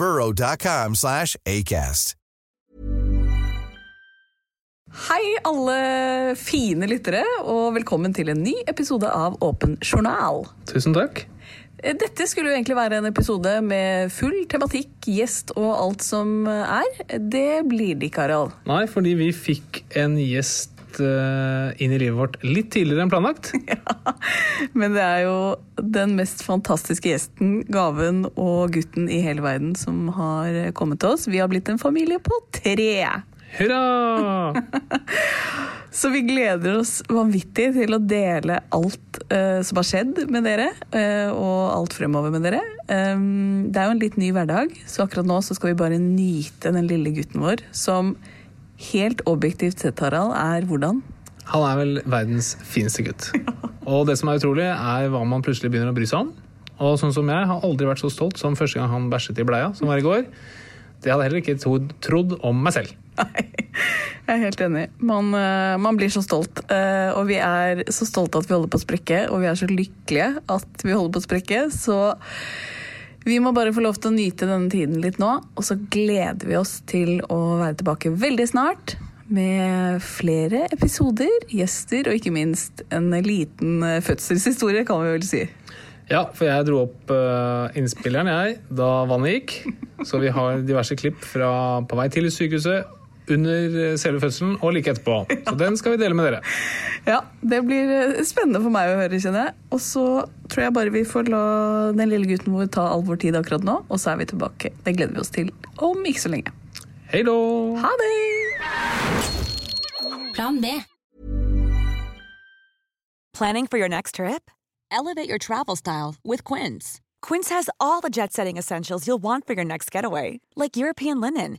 burrow.com slash ACAST. Hei, alle fine lyttere, og velkommen til en ny episode av Åpen journal. Tusen takk. Dette skulle jo egentlig være en episode med full tematikk, gjest og alt som er. Det blir det ikke, Harald. Nei, fordi vi fikk en gjest eh, inn i livet vårt litt tidligere enn planlagt. Ja, Men det er jo den mest fantastiske gjesten, gaven og gutten i hele verden som har kommet til oss. Vi har blitt en familie på tre. Hurra! Så vi gleder oss vanvittig til å dele alt uh, som har skjedd med dere, uh, og alt fremover med dere. Um, det er jo en litt ny hverdag, så akkurat nå så skal vi bare nyte den lille gutten vår, som helt objektivt sett, Harald, er hvordan? Han er vel verdens fineste gutt. Og det som er utrolig, er hva man plutselig begynner å bry seg om. Og sånn som jeg har aldri vært så stolt som første gang han bæsjet i bleia, som var i går. Det hadde jeg heller ikke trodd, trodd om meg selv. Nei, jeg er helt enig. Man, eh, man blir så stolt. eh, Og vi er så stolte at vi holder på å sprekke, og vi er så lykkelige at vi holder på å sprekke. Så vi må bare få lov til å nyte denne tiden litt nå, og så gleder vi oss til å være tilbake veldig snart. Med flere episoder, gjester og ikke minst en liten eh, fødselshistorie, kan vi vel si. Ja, for jeg dro opp eh, innspilleren, jeg, da vannet gikk. Så vi har diverse klipp fra på vei til sykehuset, under eh, selve fødselen og like etterpå. Så den skal vi dele med dere. Ja, det blir eh, spennende for meg å høre, kjenner jeg. Og så tror jeg bare vi får la den lille gutten vår ta all vår tid akkurat nå, og så er vi tilbake. Det gleder vi oss til om ikke så lenge. Hei da! Ha det! Plan B. Planning for your next trip? Elevate your travel style with Quince. Quince has all the jet setting essentials you'll want for your next getaway, like European linen,